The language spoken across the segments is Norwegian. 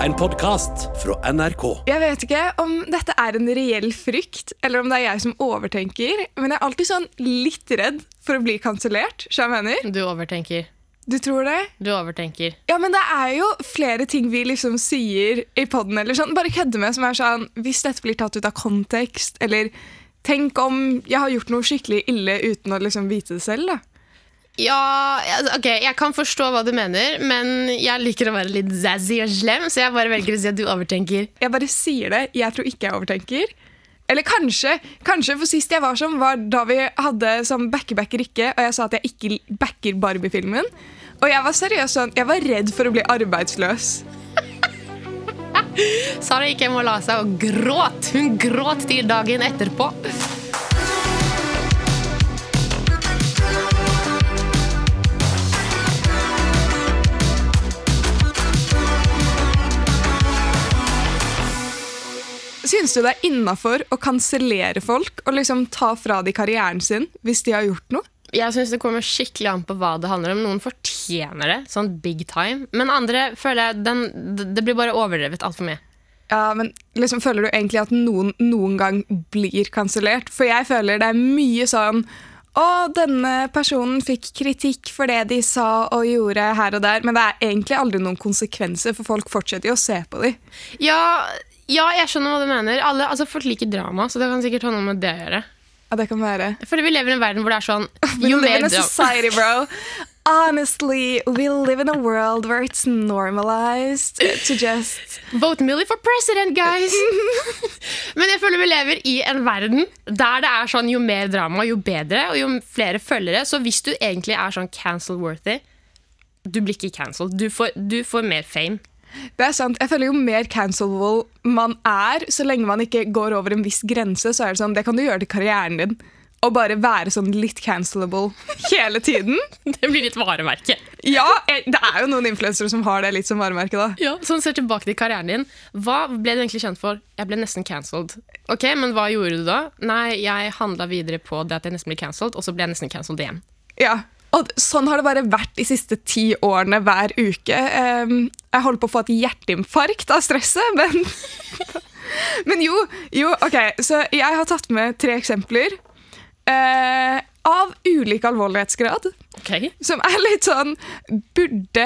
En podkast fra NRK. Jeg vet ikke om dette er en reell frykt, eller om det er jeg som overtenker, men jeg er alltid sånn litt redd for å bli kansellert. Du overtenker. Du tror det? Du overtenker. Ja, men det er jo flere ting vi liksom sier i poden eller sånn, bare kødder med, som er sånn Hvis dette blir tatt ut av kontekst, eller Tenk om jeg har gjort noe skikkelig ille uten å liksom vite det selv, da. Ja, altså, ok, jeg kan forstå hva du mener, men jeg liker å være litt zazzy og slem, så jeg bare velger å si at du overtenker. Jeg bare sier det. Jeg tror ikke jeg overtenker. Eller kanskje, kanskje, for sist jeg var sånn, var da vi hadde sånn backer, backer ikke, og jeg sa at jeg ikke backer Barbie-filmen. Og jeg var seriøst sånn, jeg var redd for å bli arbeidsløs. Sara gikk hjem og la seg og gråt. Hun gråt til dagen etterpå. Syns du det er innafor å kansellere folk og liksom ta fra de karrieren sin hvis de har gjort noe? Jeg synes Det kommer skikkelig an på hva det handler om. Noen fortjener det, sånn big time. Men andre føler jeg den, det blir bare overdrevet altfor mye. Ja, men liksom Føler du egentlig at noen noen gang blir kansellert? For jeg føler det er mye sånn å, denne personen fikk kritikk for det de sa og gjorde her og der, men det er egentlig aldri noen konsekvenser, for folk fortsetter jo å se på dem. Ja, ja, jeg skjønner hva du mener. Alle, altså, folk liker drama, så det kan sikkert ha noe med det å gjøre. Ja, det kan være. Føler vi lever i en verden hvor det er sånn Jo mer society, bro. Honestly, we live in a world where it's normalized to just Vote Millie for president, guys! Men jeg føler vi lever i en verden der det er sånn jo mer drama, jo bedre, og jo flere følgere. Så hvis du egentlig er sånn cancel-worthy, du blir ikke cancelled. Du, du får mer fame. Det er sant. Jeg føler Jo mer cancelable man er, så lenge man ikke går over en viss grense, så er det sånn, det kan du gjøre til karrieren din. Og bare være sånn litt cancelable hele tiden. Det blir litt varemerke. Ja, det er jo noen influensere som har det litt som varemerke. da. Ja, sånn ser tilbake til karrieren din. Hva ble du egentlig kjent for? Jeg ble nesten cancelled. Ok, men hva gjorde du da? Nei, jeg handla videre på det at jeg nesten ble cancelled, og så ble jeg nesten cancelled igjen. Ja, og sånn har det bare vært de siste ti årene hver uke. Ehm, jeg holder på å få et hjerteinfarkt av stresset, men Men jo, jo, ok, så jeg har tatt med tre eksempler. eh, av ulik alvorlighetsgrad. Okay. Som er litt sånn Burde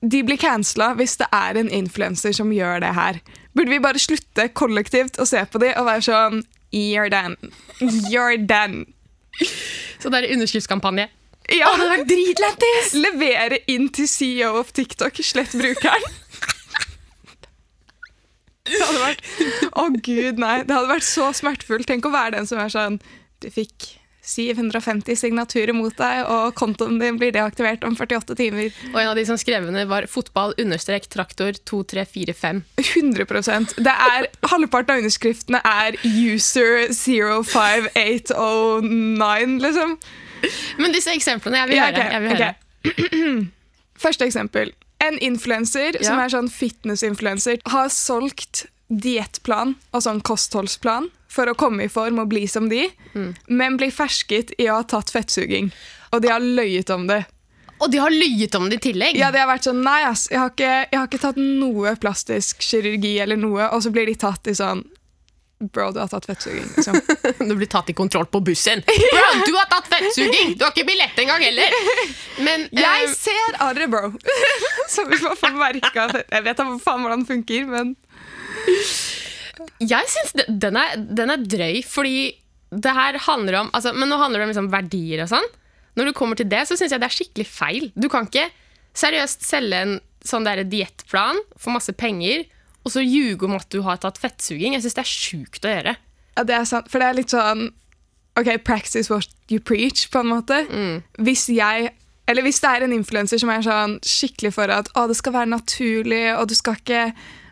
de bli cancela hvis det er en influenser som gjør det her? Burde vi bare slutte kollektivt å se på de og være sånn You're done. You're done. Så det er underskriftskampanje. Ja. det hadde vært dritlættis! Levere inn til CEO of TikTok. Slett brukeren. Det hadde vært Å, gud, nei. Det hadde vært så smertefullt. Tenk å være den som er sånn Du fikk 750 signaturer mot deg, og kontoen din blir deaktivert om 48 timer. Og en av de som skrev under, var fotball understrek traktor 2345. 100% Det er, Halvparten av underskriftene er user 05809, liksom. Men disse eksemplene, jeg vil Ja, høre. Jeg vil høre. Okay. Første eksempel. En influenser som er sånn fitnessinfluenser, har solgt diettplan og sånn kostholdsplan for å komme i form og bli som de, Mm. men blir fersket i å ha tatt fettsuging. Og de har løyet om det. Og de har løyet om det i tillegg! Ja, de har vært sånn Nei, ass, jeg har ikke, jeg har ikke tatt noe plastisk kirurgi eller noe, og så blir de tatt i sånn Bro, du har tatt fettsuging, liksom. Du blir tatt i kontroll på bussen. Bro, du har tatt fettsuging! Du har ikke billett engang heller! Men Jeg um... ser arret, bro! Så vi får få merka Jeg vet da faen hvordan det funker, men jeg syns den, den er drøy, fordi det her handler om altså, Men nå handler det om liksom verdier og sånn. Når du kommer til det, så syns jeg det er skikkelig feil. Du kan ikke seriøst selge en sånn diettplan for masse penger, og så ljuge om at du har tatt fettsuging. Jeg syns det er sjukt å gjøre. Ja, det er sant. For det er litt sånn OK, practice what you preach, på en måte. Hvis jeg eller hvis det er en influenser som er sånn skikkelig for at å, det skal være naturlig, og du skal ikke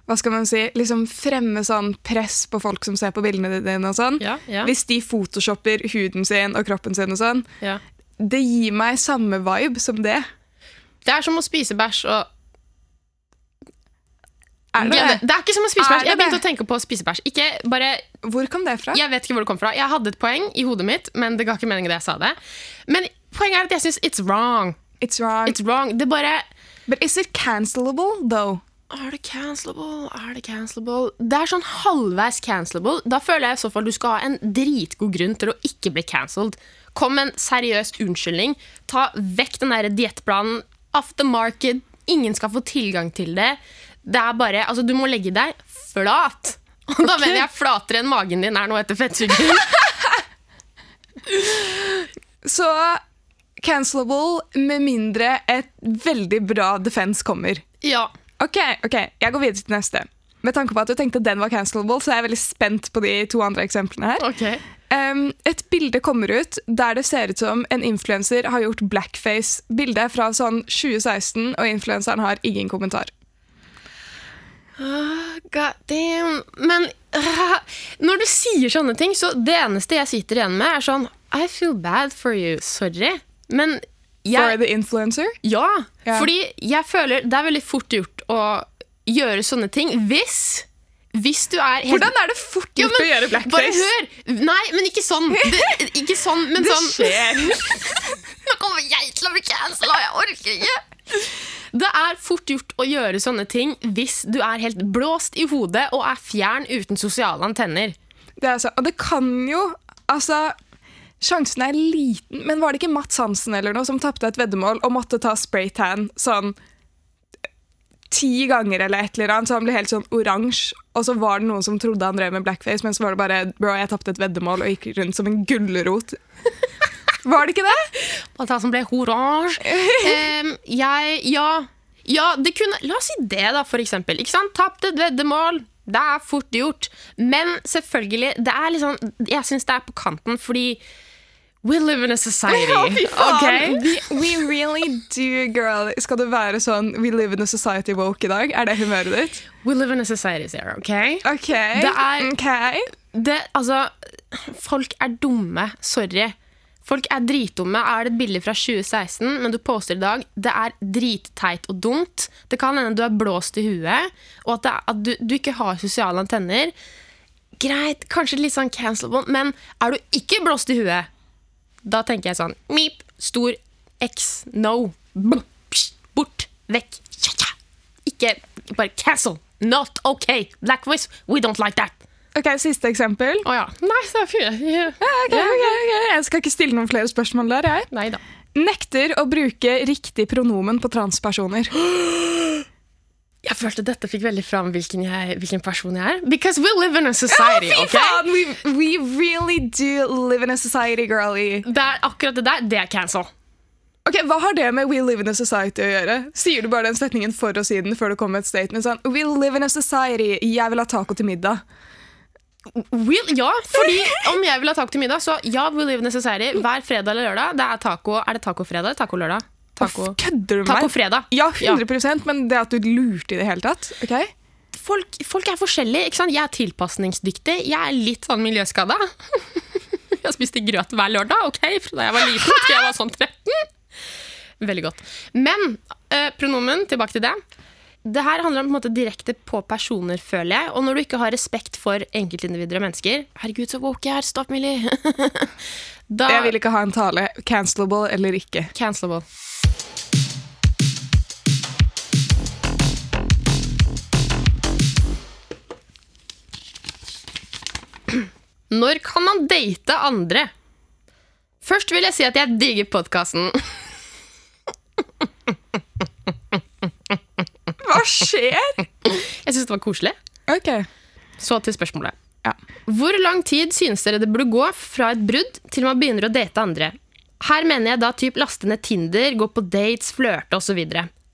hva skal man si, liksom fremme sånn press på folk som ser på bildene dine. og sånn. Ja, ja. Hvis de photoshopper huden sin og kroppen sin, og sånn, Ja. det gir meg samme vibe som det. Det er som å spise bæsj og Er det det, er ikke som å spise bæsj. Jeg begynte å tenke på å spise bæsj. Ikke bare Hvor kom det fra? Jeg vet ikke hvor det kom fra. Jeg hadde et poeng i hodet mitt, men det ga ikke mening det jeg sa det. Men poenget er at jeg syns it's wrong. It's wrong. It's wrong. Det bare But is it cancelable, though? Er det cancelable? Er det cancelable? Det er sånn halvveis cancelable. Da føler jeg i så fall du skal ha en dritgod grunn til å ikke bli cancelled. Kom med en seriøs unnskyldning. Ta vekk den der diettplanen. Off the market. Ingen skal få tilgang til det. Det er bare, altså Du må legge deg flat. Og da mener jeg flatere enn magen din er nå etter fettsuging. Så cancelable med mindre et veldig bra defense kommer. ja. Ok, ok, jeg går videre til neste. Med tanke på at du tenkte den var cancelable, så er jeg veldig spent på de to andre eksemplene her. Ok. Um, et bilde kommer ut der det ser ut som en influenser har gjort blackface. Bildet er fra sånn 2016, og influenseren har ingen kommentar. God damn. Men uh, når du sier sånne ting, så det eneste jeg sitter igjen med, er sånn I feel bad for you. Sorry. Men For the influencer? Ja. Yeah. Fordi jeg føler det er veldig fort gjort å gjøre sånne ting hvis Hvis du er helt Hvordan er det fort Ja, gjort men å gjøre Bare blackface? hør! Nei, men ikke sånn. Det, ikke sånn, men Det sånn skjer. Nå kommer jeg til å bli cancela, jeg orker ikke! Er fort gjort å gjøre sånne ting hvis du er helt blåst i hodet og er fjern uten sosiale antenner. Det er så, og det kan jo Altså, sjansen er liten, men var det ikke Mats Hansen eller noe som tapte et veddemål og måtte ta spraytan sånn ti ganger eller et eller annet, så han ble helt sånn oransje. Og så var det noen som trodde han drev med blackface, men så var det bare bro, jeg tapte et veddemål og gikk rundt som en gulrot. Var det ikke det? At han som ble oransje. Um, jeg Ja. Ja, det kunne La oss si det, da, for eksempel. Ikke sant? Tapt et veddemål. Det er fort gjort. Men selvfølgelig, det er liksom Jeg syns det er på kanten, fordi We live in a society. Ja, fy faen! Okay? We, we really do, girl. Skal det være sånn We live in a society woke i dag? Er det humøret ditt? We live in a society, Sarah. ok? Ok. Det er- okay. Det, altså, folk er dumme. Sorry. Folk er dritdumme. Er det et bilde fra 2016, men du poster i dag, det er dritteit og dumt. Det kan hende du er blåst i huet, og at, er- at du, du ikke har sosiale antenner. Greit, kanskje litt sånn cancelable, men er du ikke blåst i huet, da tenker jeg sånn Mip, stor X, no. Bort, vekk. Ikke bare cancel. Not okay. Black voice, we don't like that. Ok, Siste eksempel. Å ja. Nei, så er fire. Ja, ok, okay, okay. Jeg skal ikke stille noen flere spørsmål der. jeg. Nei da. Nekter å bruke riktig pronomen på transpersoner. Jeg følte dette fikk veldig fram hvilken, jeg, hvilken person jeg er. Because we live in a society, Fy ok? We, we really do live in a society, girlie. Det er akkurat det der, det er cancel. Ok, Hva har det med We live in a society å gjøre? Sier du bare den setningen for å si den før du kommer med et statement sånn We live in a society, jeg vil ha taco til middag. Will, ja, fordi om jeg vil ha taco til middag, så ja, we live necessary. Hver fredag eller lørdag, det er taco. Er det tacofredag eller tacolørdag? Taco. Kødder du med meg? Tacofredag. Ja, 100% men det at du lurte i det hele tatt? ok? Folk, folk er forskjellige. ikke sant? Jeg er tilpasningsdyktig. Jeg er litt sånn miljøskada. Jeg spiste grøt hver lørdag ok, fra da jeg var liten til jeg var sånn 13. Veldig godt. Men eh, pronomen, tilbake til det. Det her handler om på en måte direkte på personer, føler jeg. Og når du ikke har respekt for enkeltindivider og mennesker Herregud, så woke jeg er. Stopp, Millie. da Jeg vil ikke ha en tale. Cancelable eller ikke. Cancelable. Når kan man date andre? Først vil jeg si at jeg digger podkasten. Skjer? Jeg syns det var koselig. Ok. Så til spørsmålet. Ja. Hvor lang tid synes dere det burde gå fra et brudd til man begynner å date andre? Her mener jeg da typ laste ned Tinder, gå på dates, flørte osv.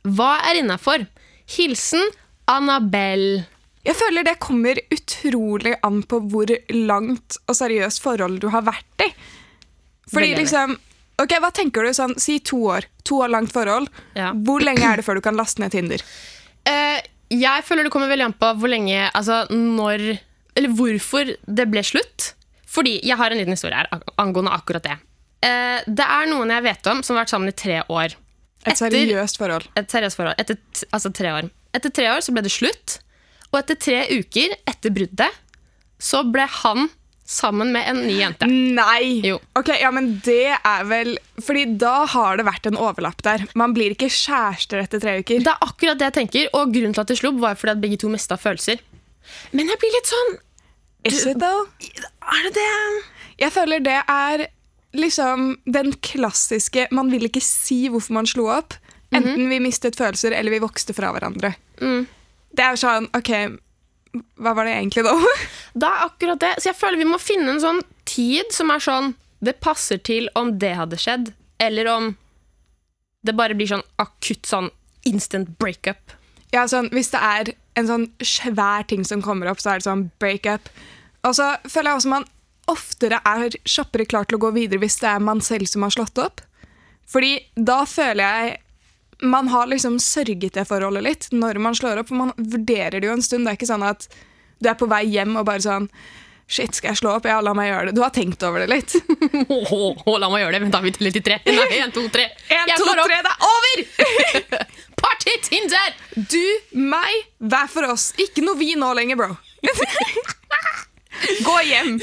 Hva er innafor? Hilsen Annabelle. Jeg føler det kommer utrolig an på hvor langt og seriøst forhold du har vært i. Fordi liksom Ok, Hva tenker du? sånn, Si to år. To år langt forhold. Ja. Hvor lenge er det før du kan laste ned Tinder? Eh, jeg føler det kommer veldig an på hvor lenge Altså når Eller hvorfor det ble slutt. Fordi jeg har en liten historie her angående akkurat det. Eh, det er noen jeg vet om som har vært sammen i tre år. Et seriøst forhold. Et seriøst forhold. Etter, altså tre år. Etter tre år så ble det slutt. Og etter tre uker etter bruddet så ble han sammen med en ny jente. Nei! Jo. Ok, ja, men det er vel Fordi da har det vært en overlapp der. Man blir ikke kjærester etter tre uker. Det er akkurat det jeg tenker, og grunnen til at det slo opp, var fordi at begge to mista følelser. Men jeg blir litt sånn Is it though? Er det det? Jeg føler det er liksom den klassiske Man vil ikke si hvorfor man slo opp. Enten vi mistet følelser, eller vi vokste fra hverandre. Mm. Det er sånn OK, hva var det egentlig da? Det er akkurat det. Så jeg føler vi må finne en sånn tid som er sånn Det passer til om det hadde skjedd, eller om det bare blir sånn akutt sånn instant breakup. ja, sånn, hvis det er en sånn svær ting som kommer opp, så er det sånn breakup. Og så føler jeg også man oftere er kjappere klar til å gå videre hvis det er man selv som har slått opp. Fordi da føler jeg man har liksom sørget det forholdet litt når man slår opp, for man vurderer det jo en stund. Det er ikke sånn at du er på vei hjem og bare sånn Shit, skal jeg slå opp? Ja, la meg gjøre det. Du har tenkt over det litt. Åh, la meg gjøre det. Vent, da, vi teller til tre. Nei, en, to, tre. En, Jeg to, slår opp. tre, det er over! Party Tinder! Du, meg, hver for oss. Ikke noe vi nå lenger, bro. Gå hjem.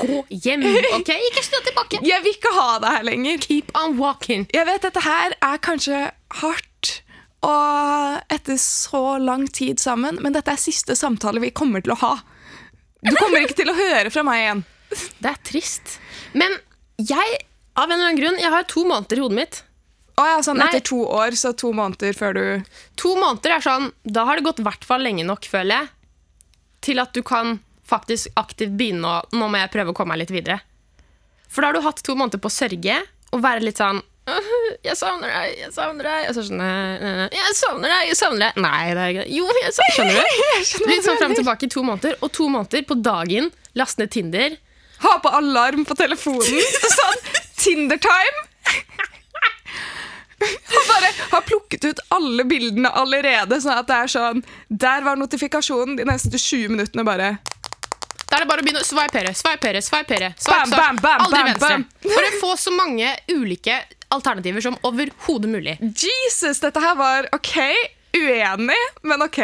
Gå hjem. Ok, ikke snu tilbake. Jeg vil ikke ha deg her lenger. Keep on walking. Jeg vet dette her er kanskje hardt og etter så lang tid sammen, men dette er siste samtale vi kommer til å ha. Du kommer ikke til å høre fra meg igjen. Det er trist. Men jeg, av en eller annen grunn, jeg har to måneder i hodet mitt. Å ja, sånn Nei. Etter to år, så to måneder før du To måneder er sånn, da har det gått i hvert fall lenge nok, føler jeg, til at du kan faktisk aktivt begynne å Nå må jeg prøve å komme meg litt videre. For da har du hatt to måneder på å sørge og være litt sånn «Øh, jeg savner deg, jeg savner deg. Og så sånn Jeg savner deg, jeg savner deg. Nei, det er ikke det. Jo, jeg savner Skjønner du? Litt sånn frem og tilbake i to måneder. Og to måneder på dagen, last ned Tinder. Ha på alarm på telefonen. Sånn Tinder-time. Og bare har plukket ut alle bildene allerede, sånn at det er sånn Der var notifikasjonen de neste 20 minuttene bare Da er det bare å begynne å sveipere, sveipere, sveipere. swipe. Bam, Swipe, swipe. bam, bam, Aldri venstre. For å få så mange ulike alternativer som overhodet mulig. Jesus, dette her var OK. Uenig, men OK.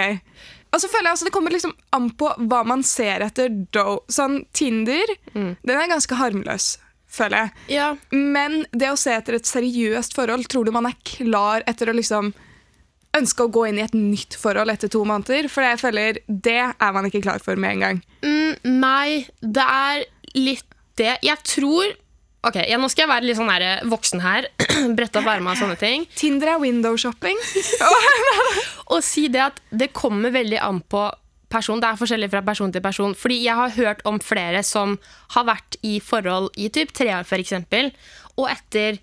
Og så føler jeg altså Det kommer liksom an på hva man ser etter. Sånn Tinder, den er ganske harmløs, føler jeg. Ja. Men det å se etter et seriøst forhold, tror du man er klar etter å liksom ønske å gå inn i et nytt forhold etter to måneder? For jeg føler det er man ikke klar for med en gang. Mm, nei, det er litt det. Jeg tror Ok, ja, Nå skal jeg være litt sånn her, voksen her. Brette opp erma og sånne ting. Tinder er window shopping. Og si det at det kommer veldig an på person. Det er forskjellig fra person til person. Fordi jeg har hørt om flere som har vært i forhold i typ tre år, f.eks. Og etter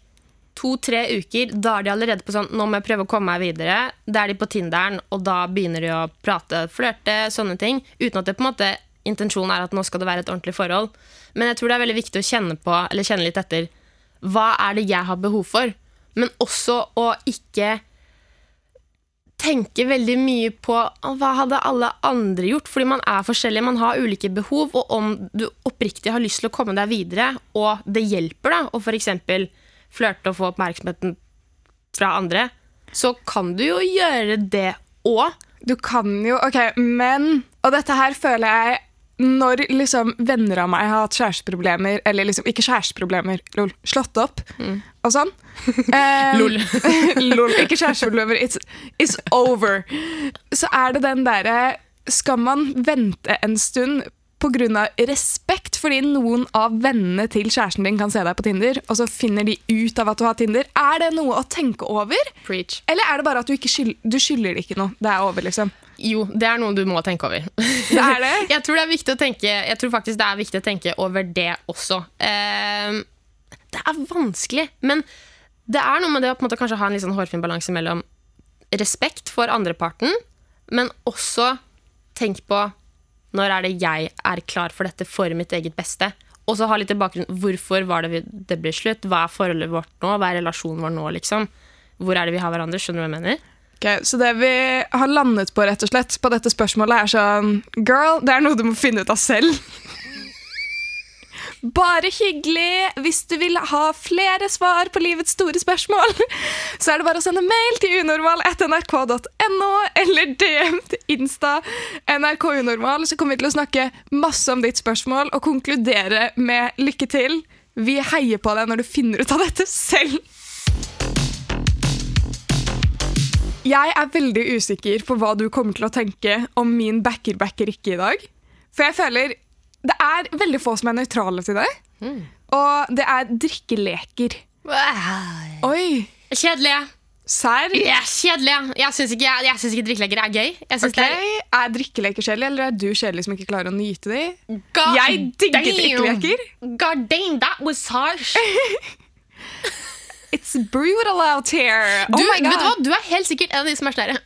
to-tre uker, da er de allerede på sånn Nå må jeg prøve å komme meg videre. Da er de på Tinderen, og da begynner de å prate, flørte, sånne ting. Uten at det på en måte intensjonen er at nå skal det være et ordentlig forhold. Men jeg tror det er veldig viktig å kjenne på, eller kjenne litt etter hva er det jeg har behov for. Men også å ikke tenke veldig mye på hva hadde alle andre gjort, fordi man er forskjellig, man har ulike behov, og om du oppriktig har lyst til å komme deg videre, og det hjelper da, å eksempel flørte og få oppmerksomheten fra andre, så kan du jo gjøre det også. Du kan jo OK, men Og dette her føler jeg når liksom venner av meg har hatt kjæresteproblemer, eller liksom ikke kjæresteproblemer, lol, slått opp og sånn eh, Lol. lol. Ikke kjæresteproblemer, it's, it's over. Så er det den derre Skal man vente en stund pga. respekt fordi noen av vennene til kjæresten din kan se deg på Tinder, og så finner de ut av at du har Tinder? Er det noe å tenke over? Preach. Eller er det bare at du ikke skyld, du skylder det ikke noe? Det er over, liksom. Jo, det er noe du må tenke over. Det er det? jeg tror det er tenke Jeg tror faktisk det er viktig å tenke over det også. Ehm, det er vanskelig, men det er noe med det å måte kanskje ha en sånn hårfin balanse mellom respekt for andreparten, men også tenk på når er det jeg er klar for dette for mitt eget beste. Og så ha litt i bakgrunnen hvorfor var det det ble slutt, hva er forholdet vårt nå, hva er relasjonen vår nå, liksom. Hvor er det vi har hverandre? Skjønner du hva jeg mener? Ok, så det vi har landet på rett og slett på dette spørsmålet, er sånn Girl, det er noe du må finne ut av selv. Bare hyggelig. Hvis du vil ha flere svar på livets store spørsmål, så er det bare å sende mail til unormal.nrk.no eller DM til Insta NRK Unormal, så kommer vi til å snakke masse om ditt spørsmål og konkludere med lykke til. Vi heier på deg når du finner ut av dette selv. Jeg er veldig usikker på hva du kommer til å tenke om min backer-backer ikke i dag. For jeg føler det er veldig få som er nøytrale til det. Og det er drikkeleker. Oi! Kjedelige. Serr? Ja, kjedelige. Jeg syns ikke, jeg, jeg synes ikke drikkeleker er gøy. Jeg synes Ok, Er drikkeleker kjedelig, eller er du kjedelig som ikke klarer å nyte dem? er Jeg digger drikkeleker. God damn, that was harsh. It's brutal out here! Du, my God. vet du hva? Du er helt sikkert en av de som er sånn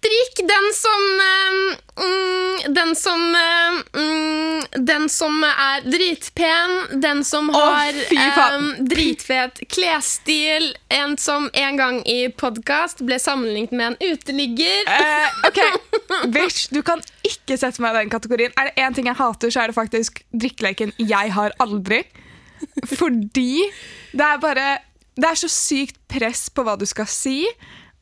Drikk den som eh, mm, Den som eh, mm, Den som er dritpen, den som har oh, eh, dritfet klesstil, en som en gang i podkast ble sammenlignet med en uteligger. Uh, ok, Bitch, du kan ikke sette meg i den kategorien. Er det én ting jeg hater, så er det faktisk drikkeleken 'jeg har aldri'. Fordi det er bare Det er så sykt press på hva du skal si,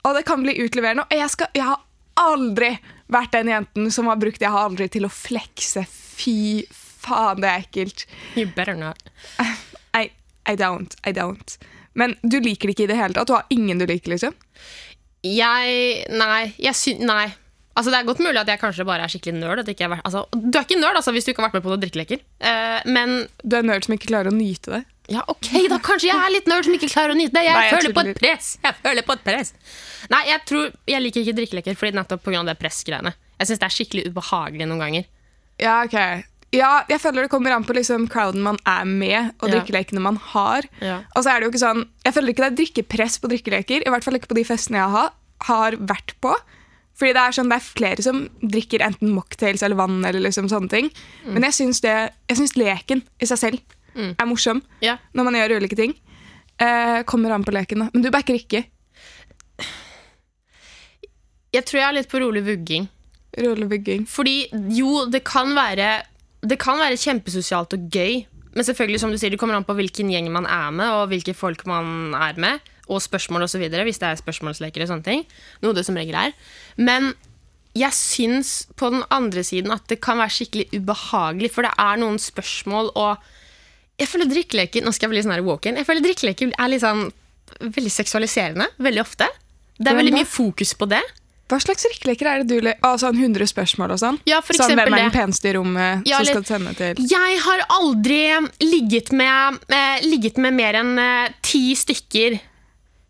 og det kan bli utleverende. Og jeg, skal, jeg har aldri vært den jenten som har brukt 'jeg har aldri' til å flekse. Fy faen, det er ekkelt. You better not. I, I don't. I don't. Men du liker det ikke i det hele tatt? Du har ingen du liker, liksom? Jeg Nei. Jeg sy nei. Altså, det er godt mulig at jeg kanskje bare er skikkelig nerd. At ikke jeg altså, du er ikke nerd altså, hvis du ikke har vært med på noen drikkeleker. Uh, men Du er nerd som ikke klarer å nyte det? ja, ok, da kanskje jeg er litt nerd som ikke klarer å nyte det. Jeg, Nei, jeg føler på et press. Jeg føler på et press. Nei, jeg tror Jeg liker ikke drikkeleker fordi nettopp pga. det pressgreiene. Jeg syns det er skikkelig ubehagelig noen ganger. Ja, ok. Ja, jeg føler det kommer an på liksom crowden man er med, og Ja. drikkelekene man har. Ja. Og så er det jo ikke sånn, Jeg føler ikke det er drikkepress på drikkeleker, i hvert fall ikke på de festene jeg har, har vært på. Fordi det er sånn, det er flere som drikker enten mocktails eller vann. eller liksom sånne ting. Mm. Men jeg syns, det, jeg syns leken i seg selv er morsom yeah. når man gjør ulike ting. Eh, kommer an på leken, da. Men du backer ikke. Jeg tror jeg er litt på rolig vugging. Rolig vugging. Fordi jo, det kan være Det kan være kjempesosialt og gøy. Men selvfølgelig, som du sier, det kommer an på hvilken gjeng man er med, og hvilke folk man er med, og spørsmål osv. Hvis det er spørsmålsleker og sånne ting. Noe det som regel er. Men jeg syns på den andre siden at det kan være skikkelig ubehagelig, for det er noen spørsmål og Jeg føler drikkeleker Nå skal jeg bli sånn her woken. Jeg føler drikkeleker er litt sånn veldig seksualiserende veldig ofte. Det er veldig mye fokus på det. Hva slags drikkeleker er det du le ah, sånn 100 spørsmål og sånn? Ja, for sånn, Hvem er den peneste i rommet Ja, som skal sende til Jeg har aldri ligget med, eh, ligget med mer enn eh, ti stykker.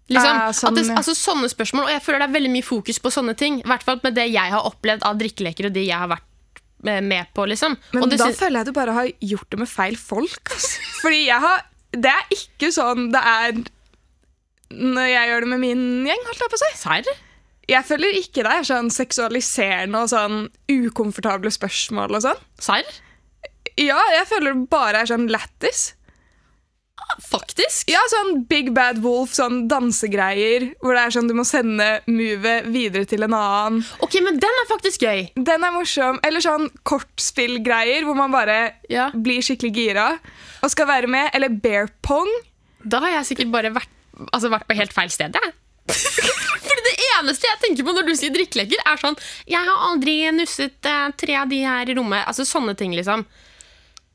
Liksom. Ah, sånn, At det, altså, sånne spørsmål, og jeg føler det er veldig mye fokus på sånne ting. I hvert fall med det jeg har opplevd av drikkeleker og de jeg har vært eh, med på. Liksom. Men og da føler jeg du bare har gjort det med feil folk. Fordi jeg har Det er ikke sånn det er når jeg gjør det med min gjeng. holdt Jeg på å si. Serr? Jeg føler ikke det er sånn seksualiserende og sånn ukomfortable spørsmål og sånn. Serr? Ja, jeg føler det bare er sånn lættis. Faktisk? Ja, sånn Big Bad Wolf, sånn dansegreier, hvor det er sånn du må sende movet videre til en annen. Ok, men den er faktisk gøy. Den er morsom. Eller sånn kortspillgreier, hvor man bare Ja. blir skikkelig gira og skal være med. Eller bear pong. Da har jeg sikkert bare vært, altså, vært på helt feil sted, jeg. Fordi det eneste jeg tenker på når du sier drikkeleker, er sånn Jeg har aldri nusset eh, tre av de her i rommet. Altså sånne ting, liksom.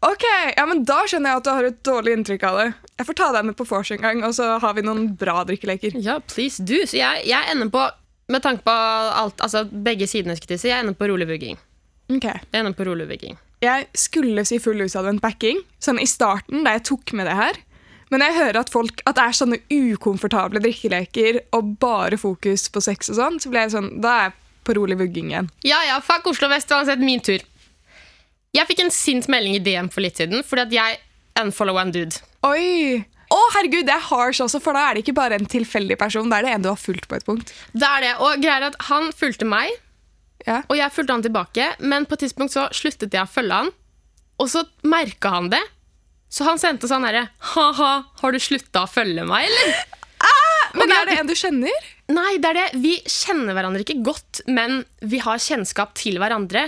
Ok, ja, men Da skjønner jeg at du har et dårlig inntrykk av det. Jeg får ta deg med på vors en gang, og så har vi noen bra drikkeleker. Ja, please do. Så jeg, jeg ender på Med tanke på alt, altså begge sidene, skulle jeg si, jeg ender på rolig vugging. Ok. Jeg ender på rolig vugging. Jeg skulle si full utadvendt backing sånn i starten, da jeg tok med det her. Men jeg hører at folk, at det er sånne ukomfortable drikkeleker og bare fokus på sex og sånn, så ble jeg sånn, da er jeg på rolig vugging igjen. Ja, ja, fuck Oslo vest, uansett min tur. Jeg fikk en sint melding i DM for litt siden fordi at jeg unfollow en dude. Oi! Å, herregud, det er harsh også, for da er det ikke bare en tilfeldig person, da er det en du har fulgt på et punkt. Det er det, og greier er at Han fulgte meg, Ja. og jeg fulgte han tilbake, men på et tidspunkt så sluttet jeg å følge han. Og så merka han det. Så han sendte sånn herre Ha-ha, har du slutta å følge meg, eller? Men og er det en du kjenner? Nei, det er det. Vi kjenner hverandre ikke godt, men vi har kjennskap til hverandre.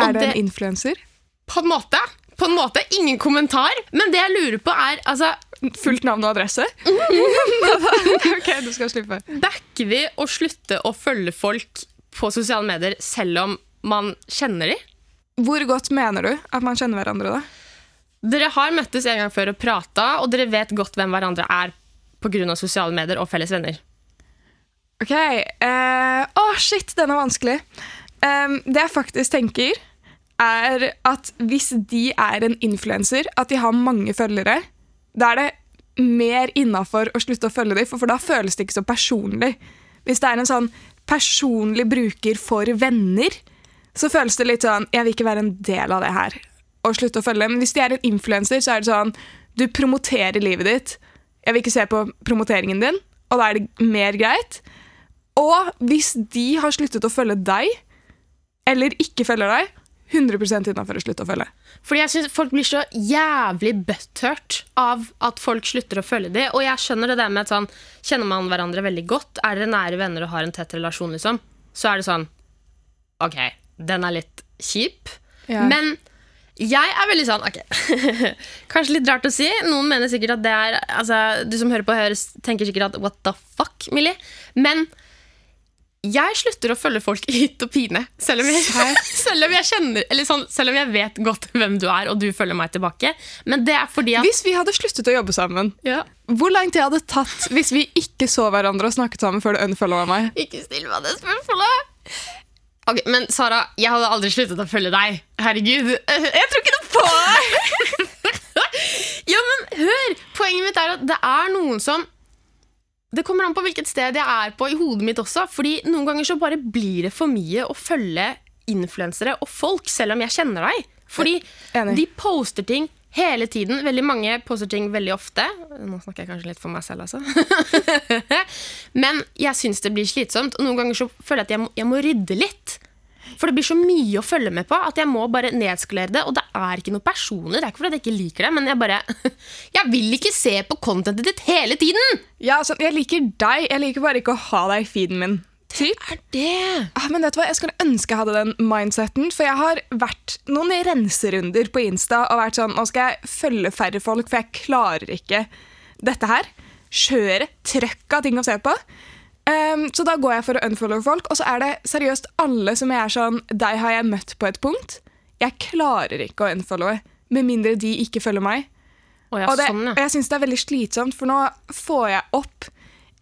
Er det en influenser? På en måte. På en måte ingen kommentar. Men det jeg lurer på, er altså, Fullt navn og adresse? ok, du skal slippe. Backer vi å slutte å følge folk på sosiale medier selv om man kjenner dem? Hvor godt mener du at man kjenner hverandre, da? Dere har møttes en gang før og prata, og dere vet godt hvem hverandre er pga. sosiale medier og felles venner. Ok. Å, oh, shit, den er vanskelig. Um, det jeg faktisk tenker, er at hvis de er en influenser, at de har mange følgere, da er det mer innafor å slutte å følge dem, for, for da føles det ikke så personlig. Hvis det er en sånn personlig bruker for venner, så føles det litt sånn Jeg vil ikke være en del av det her. Og slutte å følge. Men hvis de er en influenser, så er det sånn Du promoterer livet ditt. Jeg vil ikke se på promoteringen din, og da er det mer greit. Og hvis de har sluttet å følge deg, eller ikke følger deg, 100% innafor å slutte å følge. Fordi jeg synes Folk blir så jævlig butthurt av at folk slutter å følge dem. Og jeg skjønner det der med at sånn, Kjenner man hverandre veldig godt, er dere nære venner og har en tett relasjon, liksom, så er det sånn OK, den er litt kjip. Ja. Men jeg er veldig sånn Ok, kanskje litt rart å si. Noen mener sikkert at det er altså, Du som hører på, høres, tenker sikkert at what the fuck, Millie? Men jeg slutter å følge folk i hytt og pine. Selv om jeg, selv om jeg kjenner Eller sånn, selv om jeg vet godt hvem du er, og du følger meg tilbake. Men det er fordi at Hvis vi hadde sluttet å jobbe sammen, ja, hvor lang tid hadde det tatt hvis vi ikke så hverandre og snakket sammen før du unfollowa meg? Ikke still meg det spørsmålet! Ok, Men Sara, jeg hadde aldri sluttet å følge deg. Herregud. Jeg tror ikke noe på deg! ja, men hør! Poenget mitt er at det er noen som Det kommer an på hvilket sted jeg er på i hodet mitt også. Fordi noen ganger så bare blir det for mye å følge influensere og folk, selv om jeg kjenner deg. Fordi Enig. de poster ting hele tiden. Veldig mange poster ting veldig ofte. Nå snakker jeg kanskje litt for meg selv, altså. Men jeg syns det blir slitsomt. Og noen ganger så føler jeg at jeg må, jeg må rydde litt. For det blir så mye å følge med på at jeg må bare nedskalere det. Og det er ikke noe personlig. Det er ikke fordi jeg ikke liker det, men jeg bare Jeg vil ikke se på contentet ditt hele tiden! Ja, sånn, Jeg liker deg, jeg liker bare ikke å ha deg i feeden min. Typ. Er det Ah, men vet du hva, Jeg skulle ønske jeg hadde den mindseten, for jeg har vært noen renserunder på Insta og vært sånn Nå skal jeg følge færre folk, for jeg klarer ikke dette her. Kjøre trøkk av ting å se på. Ehm, så da går jeg for å unfollow folk, og så er det seriøst alle som jeg er sånn Deg har jeg møtt på et punkt. Jeg klarer ikke å unfollowe, med mindre de ikke følger meg. Oh, ja, og, det, sånn, og jeg syns det er veldig slitsomt, for nå får jeg opp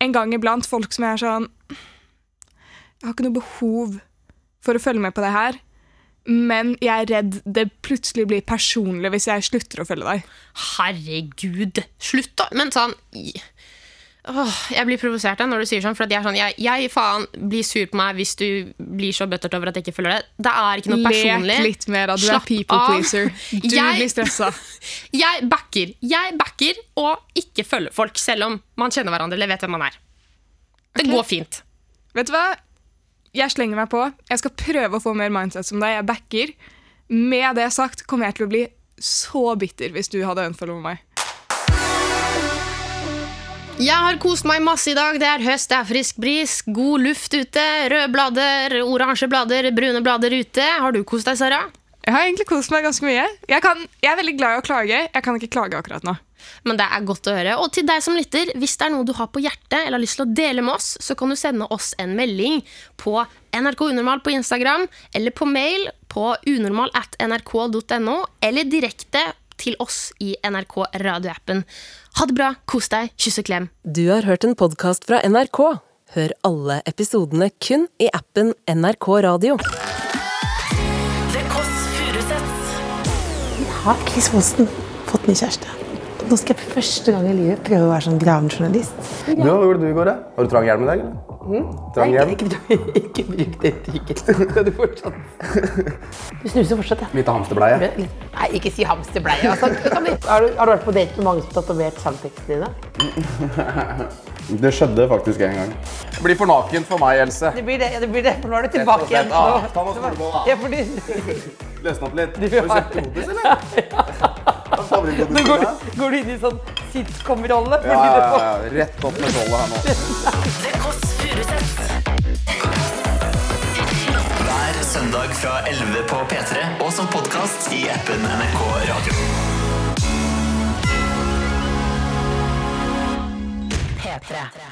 en gang iblant folk som jeg er sånn Jeg har ikke noe behov for å følge med på det her, men jeg er redd det plutselig blir personlig hvis jeg slutter å følge deg. Herregud, slutt da Men sånn Åh, Jeg blir provosert da når du sier sånn For jeg, sånn, jeg, jeg faen blir sur på meg Hvis du blir så bøttert over at jeg ikke følger det Det er ikke noe personlig Lek litt mer, da. Du Slapp er people av. pleaser. Du Jeg- blir stressa. Jeg backer Jeg backer og ikke følger folk Selv om man kjenner hverandre eller vet hvem man er Det okay. går fint Vet du hva? Jeg slenger meg på. Jeg skal prøve å få mer mindset som deg. Jeg backer. Med det sagt kommer jeg til å bli så bitter hvis du hadde unfollow meg. Jeg har kost meg masse i dag Det er høst, det er frisk bris God luft ute Røde blader, oransje blader, brune blader ute Har du kost deg, Sara? Jeg har egentlig kost meg ganske mye. Jeg, kan, jeg er veldig glad i å klage. Jeg kan ikke klage akkurat nå. Men det er godt å høre. Og til deg som lytter, hvis det er noe du har på hjertet eller har lyst til å dele med oss, så kan du sende oss en melding på NRK Unormal på Instagram eller på mail på unormal at nrk.no eller direkte til oss i NRK radioappen. Ha det bra, kos deg, kyss og klem. Du har hørt en podkast fra NRK. Hør alle episodene kun i appen NRK Radio. Det Kåss Furuseths. har Chris Holsten fått ny kjæreste. Nå skal jeg for første gang i livet prøve å være sånn gravende journalist. Ja, hva gjorde du i går, da? Har du trang hjelm i dag, eller? Trang hjelm? Ikke, ikke, ikke bruk det uttrykket. Skal du fortsatt Du snuser fortsatt, ja. Litt hamsterbleie. Nei, ikke si hamsterbleie. Altså, har, du, har du vært på date med mange som har tatovert sangtekstene dine? Det skjedde faktisk en gang. Det blir for nakent for meg, Else. Det blir det, ja, det blir det. For nå er du tilbake igjen. Ah, ta noen solbål, da. Ja, du, Løsne opp litt. Du Har du har- sett Globus, eller? Er nå går, går du inn i sånn sitcom-rolle. Ja, ja, ja. Rett opp med skjoldet her nå. Hver søndag fra 11 på P3 og som podkast i appen NRK radio. P3.